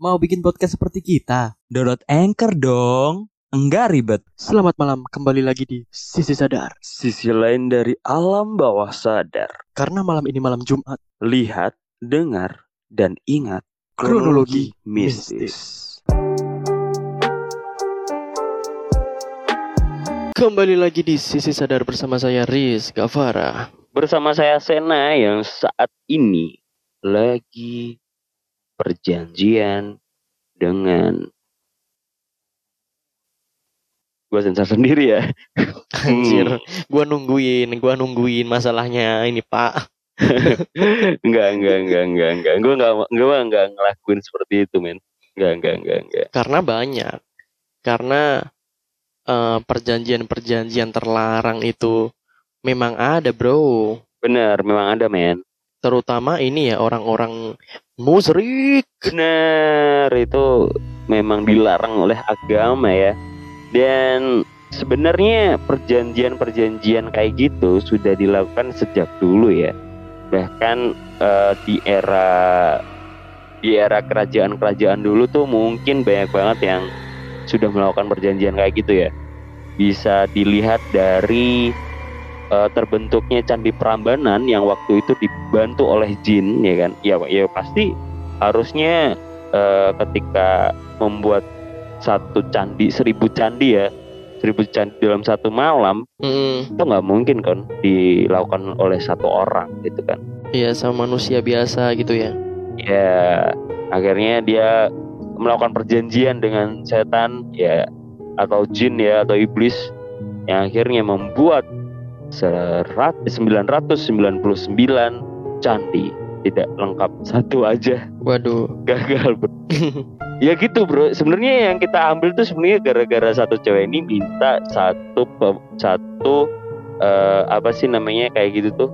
Mau bikin podcast seperti kita? Download Anchor dong. Enggak ribet. Selamat malam, kembali lagi di Sisi Sadar. Sisi lain dari alam bawah sadar. Karena malam ini malam Jumat, Lihat, dengar, dan ingat Kronologi mistis. kembali lagi di Sisi Sadar bersama saya Riz Gavara. Bersama saya Sena yang saat ini lagi perjanjian dengan gue sensor sendiri ya. Anjir, Hmm. gua nungguin, gua nungguin masalahnya ini Pak. enggak, enggak, enggak, enggak, enggak. Gue enggak, gue enggak ngelakuin seperti itu, men. Enggak, enggak, enggak, enggak. Karena banyak. Karena eh, perjanjian-perjanjian terlarang itu memang ada, Bro. Bener, memang ada, men. Terutama ini ya orang-orang musyrik. Bener, itu memang dilarang oleh agama ya. Dan sebenarnya perjanjian-perjanjian kayak gitu sudah dilakukan sejak dulu ya. Bahkan eh, di era di era kerajaan-kerajaan dulu tuh mungkin banyak banget yang sudah melakukan perjanjian kayak gitu ya. Bisa dilihat dari eh, terbentuknya candi Prambanan yang waktu itu dibantu oleh jin ya kan. Ya ya pasti harusnya eh, ketika membuat satu candi seribu candi ya seribu candi dalam satu malam Hmm, itu nggak mungkin kan dilakukan oleh satu orang gitu kan iya sama manusia biasa gitu ya. ya akhirnya dia melakukan perjanjian dengan setan ya atau jin ya atau iblis yang akhirnya membuat 999 candi. Tidak lengkap. Satu aja. Waduh. gagal bro. Ya gitu bro. Sebenarnya yang kita ambil tuh sebenarnya gara-gara satu cewek ini minta satu satu eh, apa sih namanya kayak gitu tuh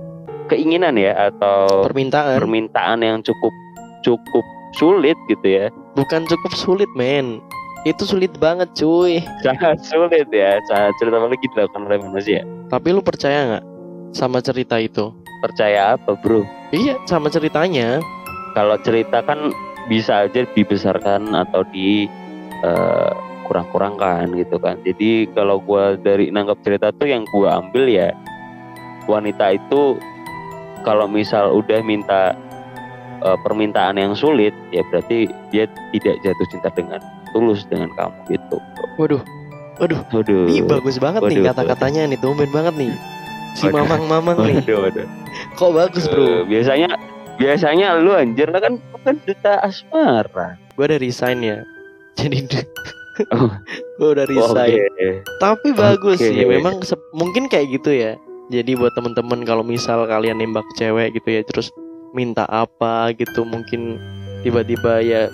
keinginan ya atau Permintaan. permintaan yang cukup cukup sulit gitu ya. Bukan cukup sulit, men. Itu sulit banget, cuy. sangat sulit ya sangat sulit apalagi dilakukan oleh manusia Tapi lu percaya nggak sama cerita itu? percaya apa bro Iya, sama ceritanya. kalau cerita kan bisa aja dibesarkan atau di eh, kurang-kurangkan gitu kan. Jadi kalau gua dari nangkap cerita tuh yang gua ambil ya wanita itu kalau misal udah minta eh, permintaan yang sulit ya berarti dia tidak jatuh cinta dengan tulus dengan kamu gitu. Waduh, waduh. Waduh. Ih, bagus banget nih Waduh. kata-katanya nih, tumben banget nih. Si Waduh. mamang-mamang nih. Waduh, waduh. Kok bagus, Bro? biasanya biasanya lu anjir lah kan kan duta asmara. Gue udah resign ya. Jadi Oh. gue udah resign. Oke. Tapi bagus Oke. sih, memang mungkin kayak gitu ya. Jadi buat temen-temen kalau misal kalian nembak cewek gitu ya, terus minta apa gitu, mungkin tiba-tiba ya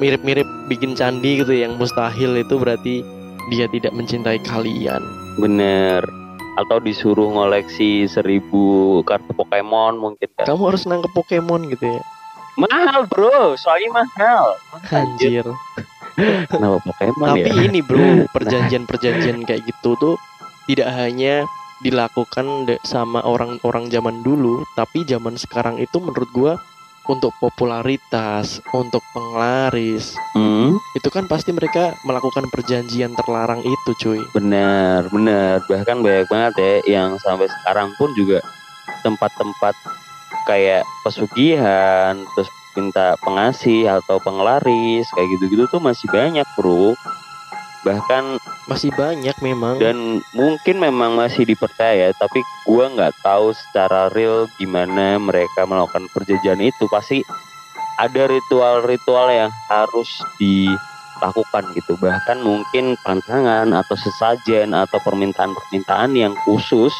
mirip-mirip bikin candi gitu yang mustahil itu berarti dia tidak mencintai kalian. Bener. Atau disuruh ngoleksi seribu kartu Pokemon mungkin kan. Kamu harus nangkep Pokemon gitu ya. Mahal bro, soalnya mahal. Anjir. Kenapa Pokemon Tapi ya? ini bro, perjanjian-perjanjian kayak gitu tuh tidak hanya dilakukan sama orang-orang zaman dulu, tapi zaman sekarang itu menurut gua untuk popularitas, untuk penglaris, Hmm, itu kan pasti mereka melakukan perjanjian terlarang itu, cuy. bener, bener. Bahkan banyak banget ya yang sampai sekarang pun juga tempat-tempat kayak pesugihan, terus minta pengasih atau penglaris kayak gitu-gitu tuh masih banyak bro. Bahkan Masih banyak memang. dan mungkin memang masih dipercaya tapi gua nggak tahu secara real gimana mereka melakukan perjanjian itu pasti ada ritual-ritual yang harus dilakukan gitu bahkan mungkin pantangan atau sesajen atau permintaan-permintaan yang khusus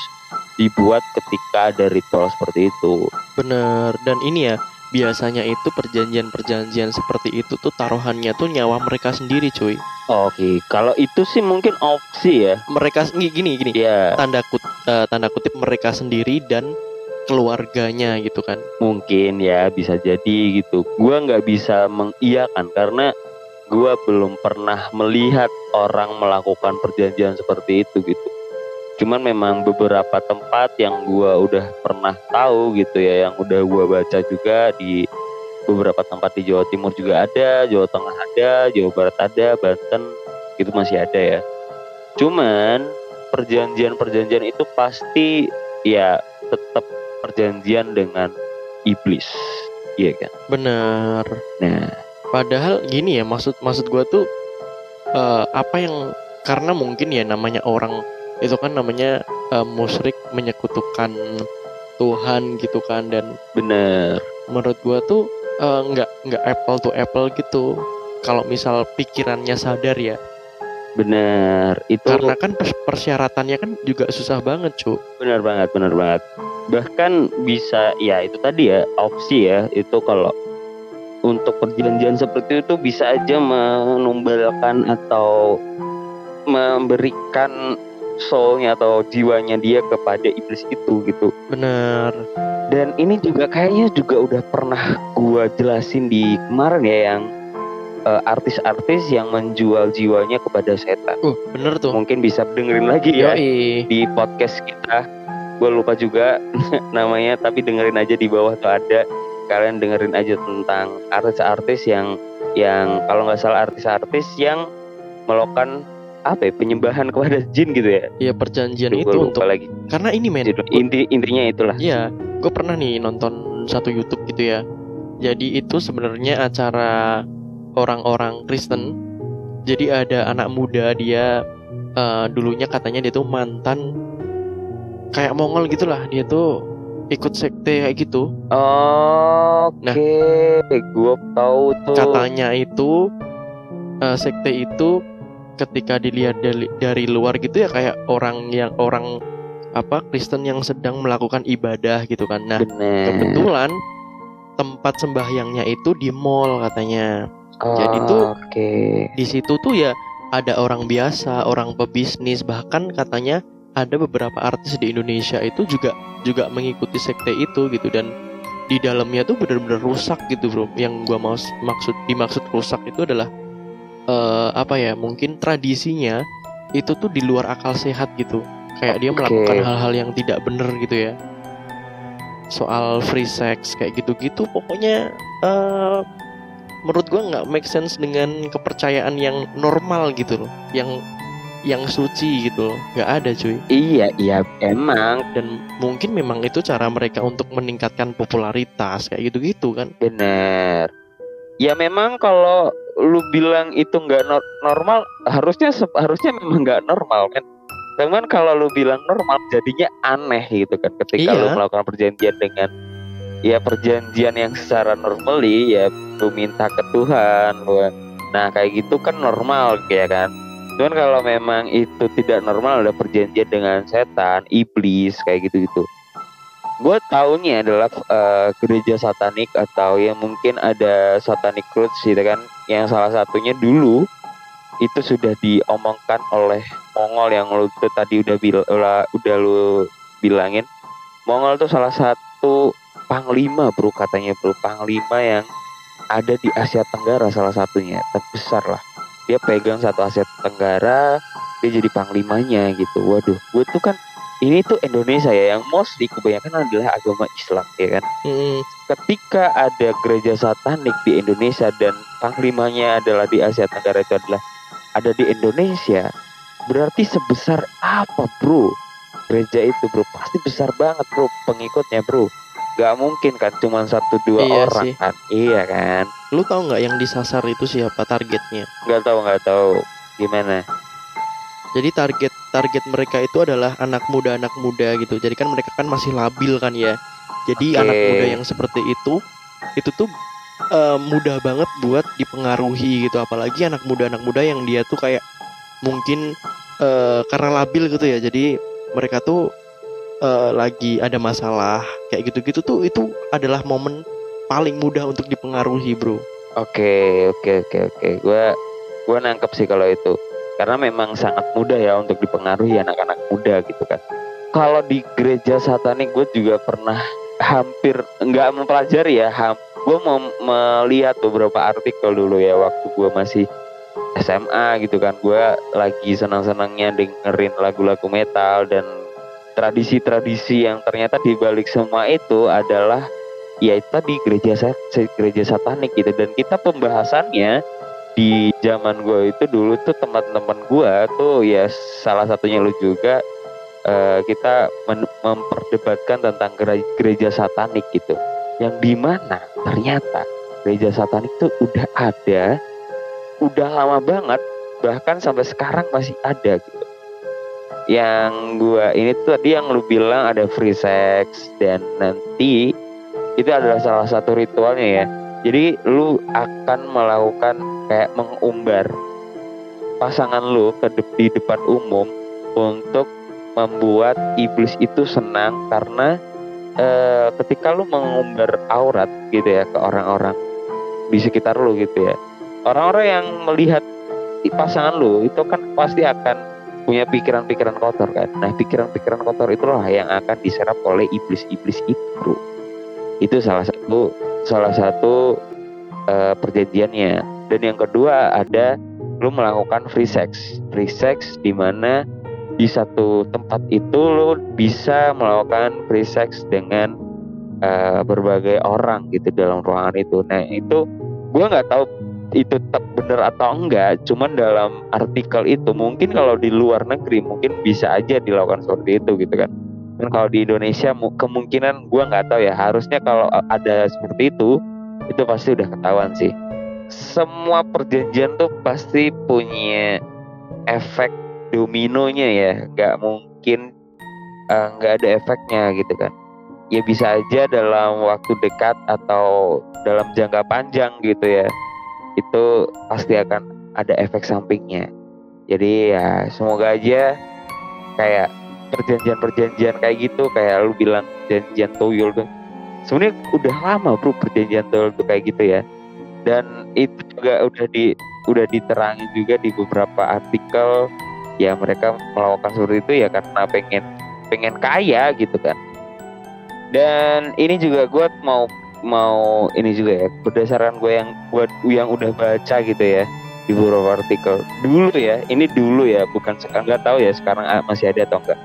dibuat ketika ada ritual seperti itu Bener. Dan ini ya, biasanya itu perjanjian-perjanjian seperti itu tuh taruhannya tuh nyawa mereka sendiri, cuy. oke kalau itu sih mungkin opsi ya. Mereka gini gini ya tanda kut eh, tanda kutip mereka sendiri dan keluarganya gitu kan. mungkin ya bisa jadi gitu. Gua nggak bisa mengiyakan karena gua belum pernah melihat orang melakukan perjanjian seperti itu gitu cuman memang beberapa tempat yang gua udah pernah tahu gitu ya yang udah gua baca juga di beberapa tempat di Jawa Timur juga ada, Jawa Tengah ada, Jawa Barat ada, Banten itu masih ada ya. Cuman perjanjian-perjanjian itu pasti ya tetap perjanjian dengan iblis, iya kan? Bener. Nah, Padahal gini ya maksud maksud gua tuh eh, apa yang karena mungkin ya namanya orang itu kan namanya eh, musyrik menyekutukan Tuhan gitu kan dan bener. menurut gua tuh eh, nggak nggak apple to apple gitu. Kalau misal pikirannya sadar ya, Bener, itu karena kan pers- persyaratannya kan juga susah banget cu. benar banget, benar banget. Bahkan bisa, ya itu tadi ya opsi ya, itu kalau untuk perjanjian seperti itu bisa aja menumbalkan atau memberikan soulnya atau jiwanya dia kepada iblis itu gitu. Bener. Dan ini juga kayaknya juga udah pernah gua jelasin di kemarin ya yang eh, artis-artis yang menjual jiwanya kepada setan. Uh bener tuh. Mungkin bisa dengerin lagi ya Yoi. di podcast kita. Gue lupa juga namanya, tapi dengerin aja di bawah tuh ada. Kalian dengerin aja tentang artis-artis yang yang kalau nggak salah artis-artis yang melakukan apa ya penyembahan kepada jin gitu ya. Ya perjanjian Duh, itu untuk lagi. karena ini men. Inti intinya itulah. Iya, gue pernah nih nonton satu YouTube gitu ya. Jadi itu sebenarnya acara orang-orang Kristen. Jadi ada anak muda dia eh, dulunya katanya dia tuh mantan kayak Mongol gitulah. Dia tuh ikut sekte kayak gitu. Oke, Nah. gue tahu tuh. Katanya itu eh, sekte itu ketika dilihat dari, dari luar gitu ya kayak orang yang orang apa Kristen yang sedang melakukan ibadah gitu kan. Nah, Bener. kebetulan tempat sembahyangnya itu di mall katanya. jadi tuh- Oke. Di situ tuh ya ada orang biasa, orang pebisnis, bahkan katanya ada beberapa artis di Indonesia itu juga juga mengikuti sekte itu gitu dan di dalamnya tuh bener-bener rusak gitu bro. Yang gua mau maksud dimaksud rusak itu adalah eh, apa ya? Mungkin tradisinya itu tuh di luar akal sehat gitu. Kayak dia melakukan hal-hal yang tidak bener gitu ya. Soal free sex kayak gitu-gitu pokoknya eh menurut gua nggak make sense dengan kepercayaan yang normal gitu loh. Yang yang suci gitu loh. nggak ada cuy Iya, iya emang dan mungkin memang itu cara mereka untuk meningkatkan popularitas kayak gitu-gitu kan bener. Ya memang kalau lu bilang itu nggak nor- normal, harusnya harusnya memang nggak normal kan. Cuman kalau lu bilang normal, jadinya aneh gitu kan. Ketika Iya. lu melakukan perjanjian dengan ya perjanjian yang secara normally ya lu minta ke Tuhan, lu Nah kayak gitu kan normal ya kan. Cuman kalau memang itu tidak normal ada perjanjian dengan setan, iblis kayak gitu-gitu. Gue taunya adalah eh, gereja satanik atau yang mungkin ada satanic roots gitu kan. Yang salah satunya dulu itu sudah diomongkan oleh Mongol yang lu tuh tadi udah bil udah lu bilangin. Mongol tuh salah satu panglima bro katanya bro panglima yang ada di Asia Tenggara salah satunya terbesar lah dia pegang satu Asia Tenggara dia jadi panglimanya gitu waduh gue tuh kan ini tuh Indonesia ya yang mostly kebanyakan adalah agama Islam ya kan? Mm, ketika ada gereja satanik di Indonesia dan panglimanya adalah di Asia Tenggara itu adalah ada di Indonesia berarti sebesar apa bro? Gereja itu bro pasti besar banget bro pengikutnya bro. Gak mungkin kan cuma satu dua Iya orang sih. kan? Iya kan? Lu tahu nggak yang disasar itu siapa targetnya? Nggak tahu nggak tahu. Gimana jadi target target mereka itu adalah anak muda anak muda gitu jadi kan mereka kan masih labil kan ya jadi Oke. anak muda yang seperti itu itu tuh eh, mudah banget buat dipengaruhi gitu apalagi anak muda anak muda yang dia tuh kayak mungkin eh, karena labil gitu ya jadi mereka tuh eh, lagi ada masalah kayak gitu-gitu tuh itu adalah momen paling mudah untuk dipengaruhi bro Oke, oke, oke, oke. Gua gua nangkep sih kalau itu. Karena memang sangat mudah ya untuk dipengaruhi anak-anak muda gitu kan. Kalau di gereja satanik gue juga pernah hampir nggak mempelajari ya. Ham, gue mau melihat beberapa artikel dulu ya waktu gue masih SMA gitu kan. Gue lagi senang-senangnya dengerin lagu-lagu metal dan tradisi-tradisi yang ternyata di balik semua itu adalah ya itu tadi gereja gereja satanik gitu dan kita pembahasannya di zaman gue itu dulu tuh teman-teman gue tuh ya salah satunya lu juga eh, kita memperdebatkan tentang gereja, satanik gitu. Yang di mana ternyata gereja satanik tuh udah ada udah lama banget bahkan sampai sekarang masih ada gitu. Yang gua ini tuh tadi yang lu bilang ada free sex dan nanti itu adalah salah satu ritualnya ya. Jadi lu akan melakukan kayak mengumbar pasangan lu ke de- di depan umum untuk membuat iblis itu senang karena eh, ketika lu mengumbar aurat gitu ya ke orang-orang di sekitar lu gitu ya orang-orang yang melihat pasangan lu itu kan pasti akan punya pikiran-pikiran kotor kan. Nah pikiran-pikiran kotor itulah yang akan diserap oleh iblis-iblis itu itu salah satu salah satu eh, perjanjiannya dan yang kedua ada lu melakukan free sex. Free sex di mana di satu tempat itu lu bisa melakukan free sex dengan eh, berbagai orang gitu dalam ruangan itu. Nah itu gua nggak tahu itu tetap benar atau enggak cuman dalam artikel itu mungkin kalau di luar negeri mungkin bisa aja dilakukan seperti itu gitu kan. Dan kalau di Indonesia mu- kemungkinan gua nggak tahu ya harusnya kalau ada seperti itu itu pasti udah ketahuan sih semua perjanjian tuh pasti punya efek dominonya ya. Nggak mungkin eh, nggak ada efeknya gitu kan. Ya bisa aja dalam waktu dekat atau dalam jangka panjang gitu ya itu pasti akan ada efek sampingnya. Jadi ya semoga aja kayak perjanjian-perjanjian kayak gitu kayak lu bilang perjanjian tuyul tuh sebenarnya udah lama bro perjanjian tuyul tuh kayak gitu ya. Dan itu juga udah di udah diterangin juga di beberapa artikel. Ya mereka melakukan seperti itu ya karena pengen pengen kaya gitu kan. Dan ini juga gue mau mau ini juga ya berdasarkan gue yang gue yang udah baca gitu ya di beberapa artikel. Dulu ya ini dulu ya bukan sekarang nggak tahu ya sekarang ah, masih ada atau enggak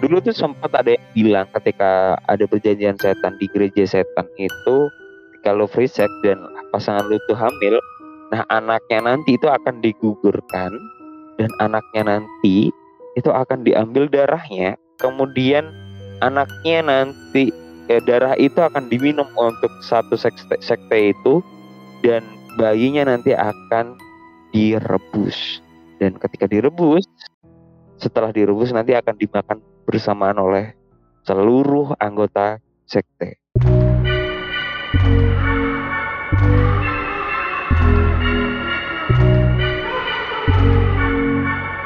dulu tuh sempat ada yang bilang ketika ada perjanjian setan di gereja setan itu kalau free sex dan pasangan lu tuh hamil nah anaknya nanti itu akan digugurkan dan anaknya nanti itu akan diambil darahnya. Kemudian anaknya nanti eh, darah itu akan diminum untuk satu sekte, sekte itu dan bayinya nanti akan direbus. Dan ketika direbus setelah direbus nanti akan dimakan bersamaan oleh seluruh anggota sekte